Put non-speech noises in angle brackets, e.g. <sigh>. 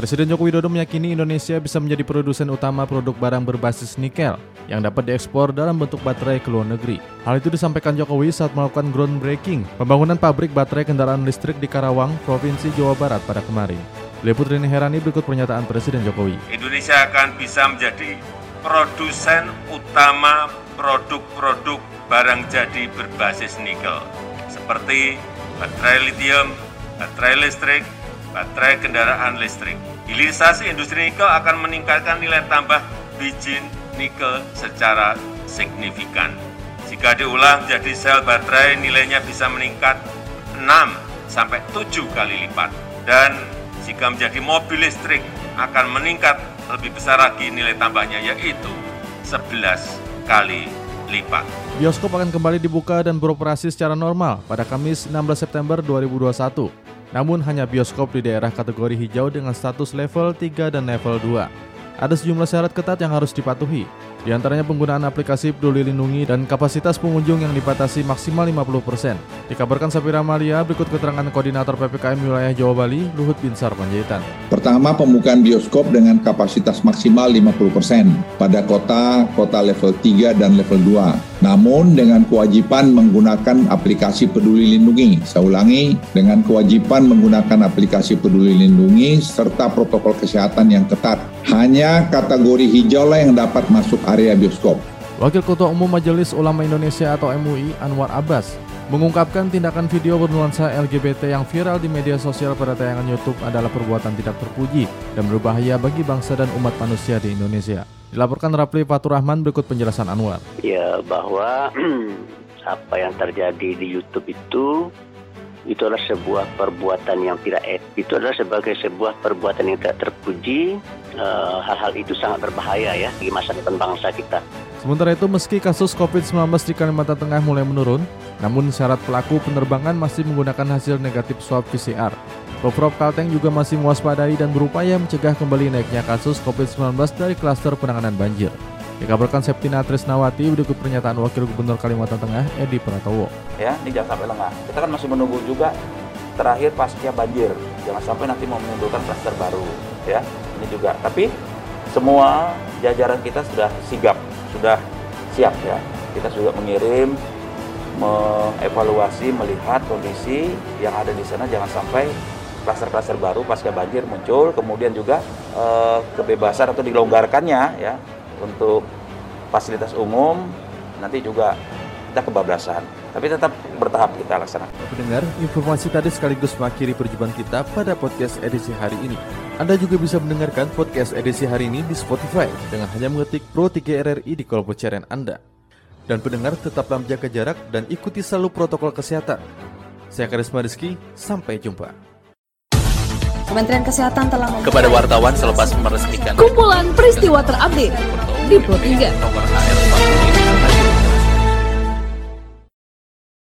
Presiden Joko Widodo meyakini Indonesia bisa menjadi produsen utama produk barang berbasis nikel yang dapat diekspor dalam bentuk baterai ke luar negeri. Hal itu disampaikan Jokowi saat melakukan groundbreaking pembangunan pabrik baterai kendaraan listrik di Karawang, Provinsi Jawa Barat pada kemarin. Liput Rini Herani berikut pernyataan Presiden Jokowi. Indonesia akan bisa menjadi produsen utama produk-produk barang jadi berbasis nikel seperti baterai lithium, baterai listrik, baterai kendaraan listrik. Hilirisasi industri nikel akan meningkatkan nilai tambah biji nikel secara signifikan. Jika diolah menjadi sel baterai, nilainya bisa meningkat 6 sampai 7 kali lipat. Dan jika menjadi mobil listrik akan meningkat lebih besar lagi nilai tambahnya yaitu 11 kali lipat. Bioskop akan kembali dibuka dan beroperasi secara normal pada Kamis 16 September 2021. Namun hanya bioskop di daerah kategori hijau dengan status level 3 dan level 2. Ada sejumlah syarat ketat yang harus dipatuhi, di antaranya penggunaan aplikasi Peduli Lindungi dan kapasitas pengunjung yang dibatasi maksimal 50%. Dikabarkan Sapira Malia, berikut keterangan Koordinator PPKM Wilayah Jawa Bali, Luhut Binsar Panjaitan. Pertama, pembukaan bioskop dengan kapasitas maksimal 50% pada kota, kota level 3 dan level 2. Namun dengan kewajiban menggunakan aplikasi Peduli Lindungi. Saya ulangi, dengan kewajiban menggunakan aplikasi Peduli Lindungi serta protokol kesehatan yang ketat. Hanya kategori hijau lah yang dapat masuk area bioskop. Wakil Ketua Umum Majelis Ulama Indonesia atau MUI Anwar Abbas mengungkapkan tindakan video bernuansa LGBT yang viral di media sosial pada tayangan YouTube adalah perbuatan tidak terpuji dan berbahaya bagi bangsa dan umat manusia di Indonesia. Dilaporkan Rapli Fatur Rahman berikut penjelasan Anwar. Ya bahwa <clears throat> apa yang terjadi di YouTube itu itu adalah sebuah perbuatan yang tidak etis. Itu adalah sebagai sebuah perbuatan yang tidak terpuji. Hal-hal uh, itu sangat berbahaya ya bagi masa depan bangsa kita. Sementara itu, meski kasus COVID-19 di Kalimantan Tengah mulai menurun, namun syarat pelaku penerbangan masih menggunakan hasil negatif swab PCR. Pemprov Kalteng juga masih mewaspadai dan berupaya mencegah kembali naiknya kasus COVID-19 dari klaster penanganan banjir. Dikabarkan Septina Trisnawati berikut pernyataan Wakil Gubernur Kalimantan Tengah Edi Pratowo. Ya, ini jangan sampai lengah. Kita kan masih menunggu juga terakhir pasca banjir. Jangan sampai nanti mau menimbulkan klaster baru. Ya, ini juga. Tapi semua jajaran kita sudah sigap, sudah siap ya. Kita sudah mengirim, mengevaluasi, melihat kondisi yang ada di sana. Jangan sampai klaster-klaster baru pasca banjir muncul. Kemudian juga eh, kebebasan atau dilonggarkannya ya untuk fasilitas umum nanti juga kita kebablasan tapi tetap bertahap kita laksanakan. Pendengar, informasi tadi sekaligus mengakhiri perjumpaan kita pada podcast edisi hari ini. Anda juga bisa mendengarkan podcast edisi hari ini di Spotify dengan hanya mengetik Pro 3 RRI di kolom pencarian Anda. Dan pendengar tetaplah menjaga jarak dan ikuti selalu protokol kesehatan. Saya Karisma Rizky, sampai jumpa. Kementerian Kesehatan telah kepada wartawan selepas meresmikan kumpulan peristiwa terupdate di Pro 3. nomor AR 45.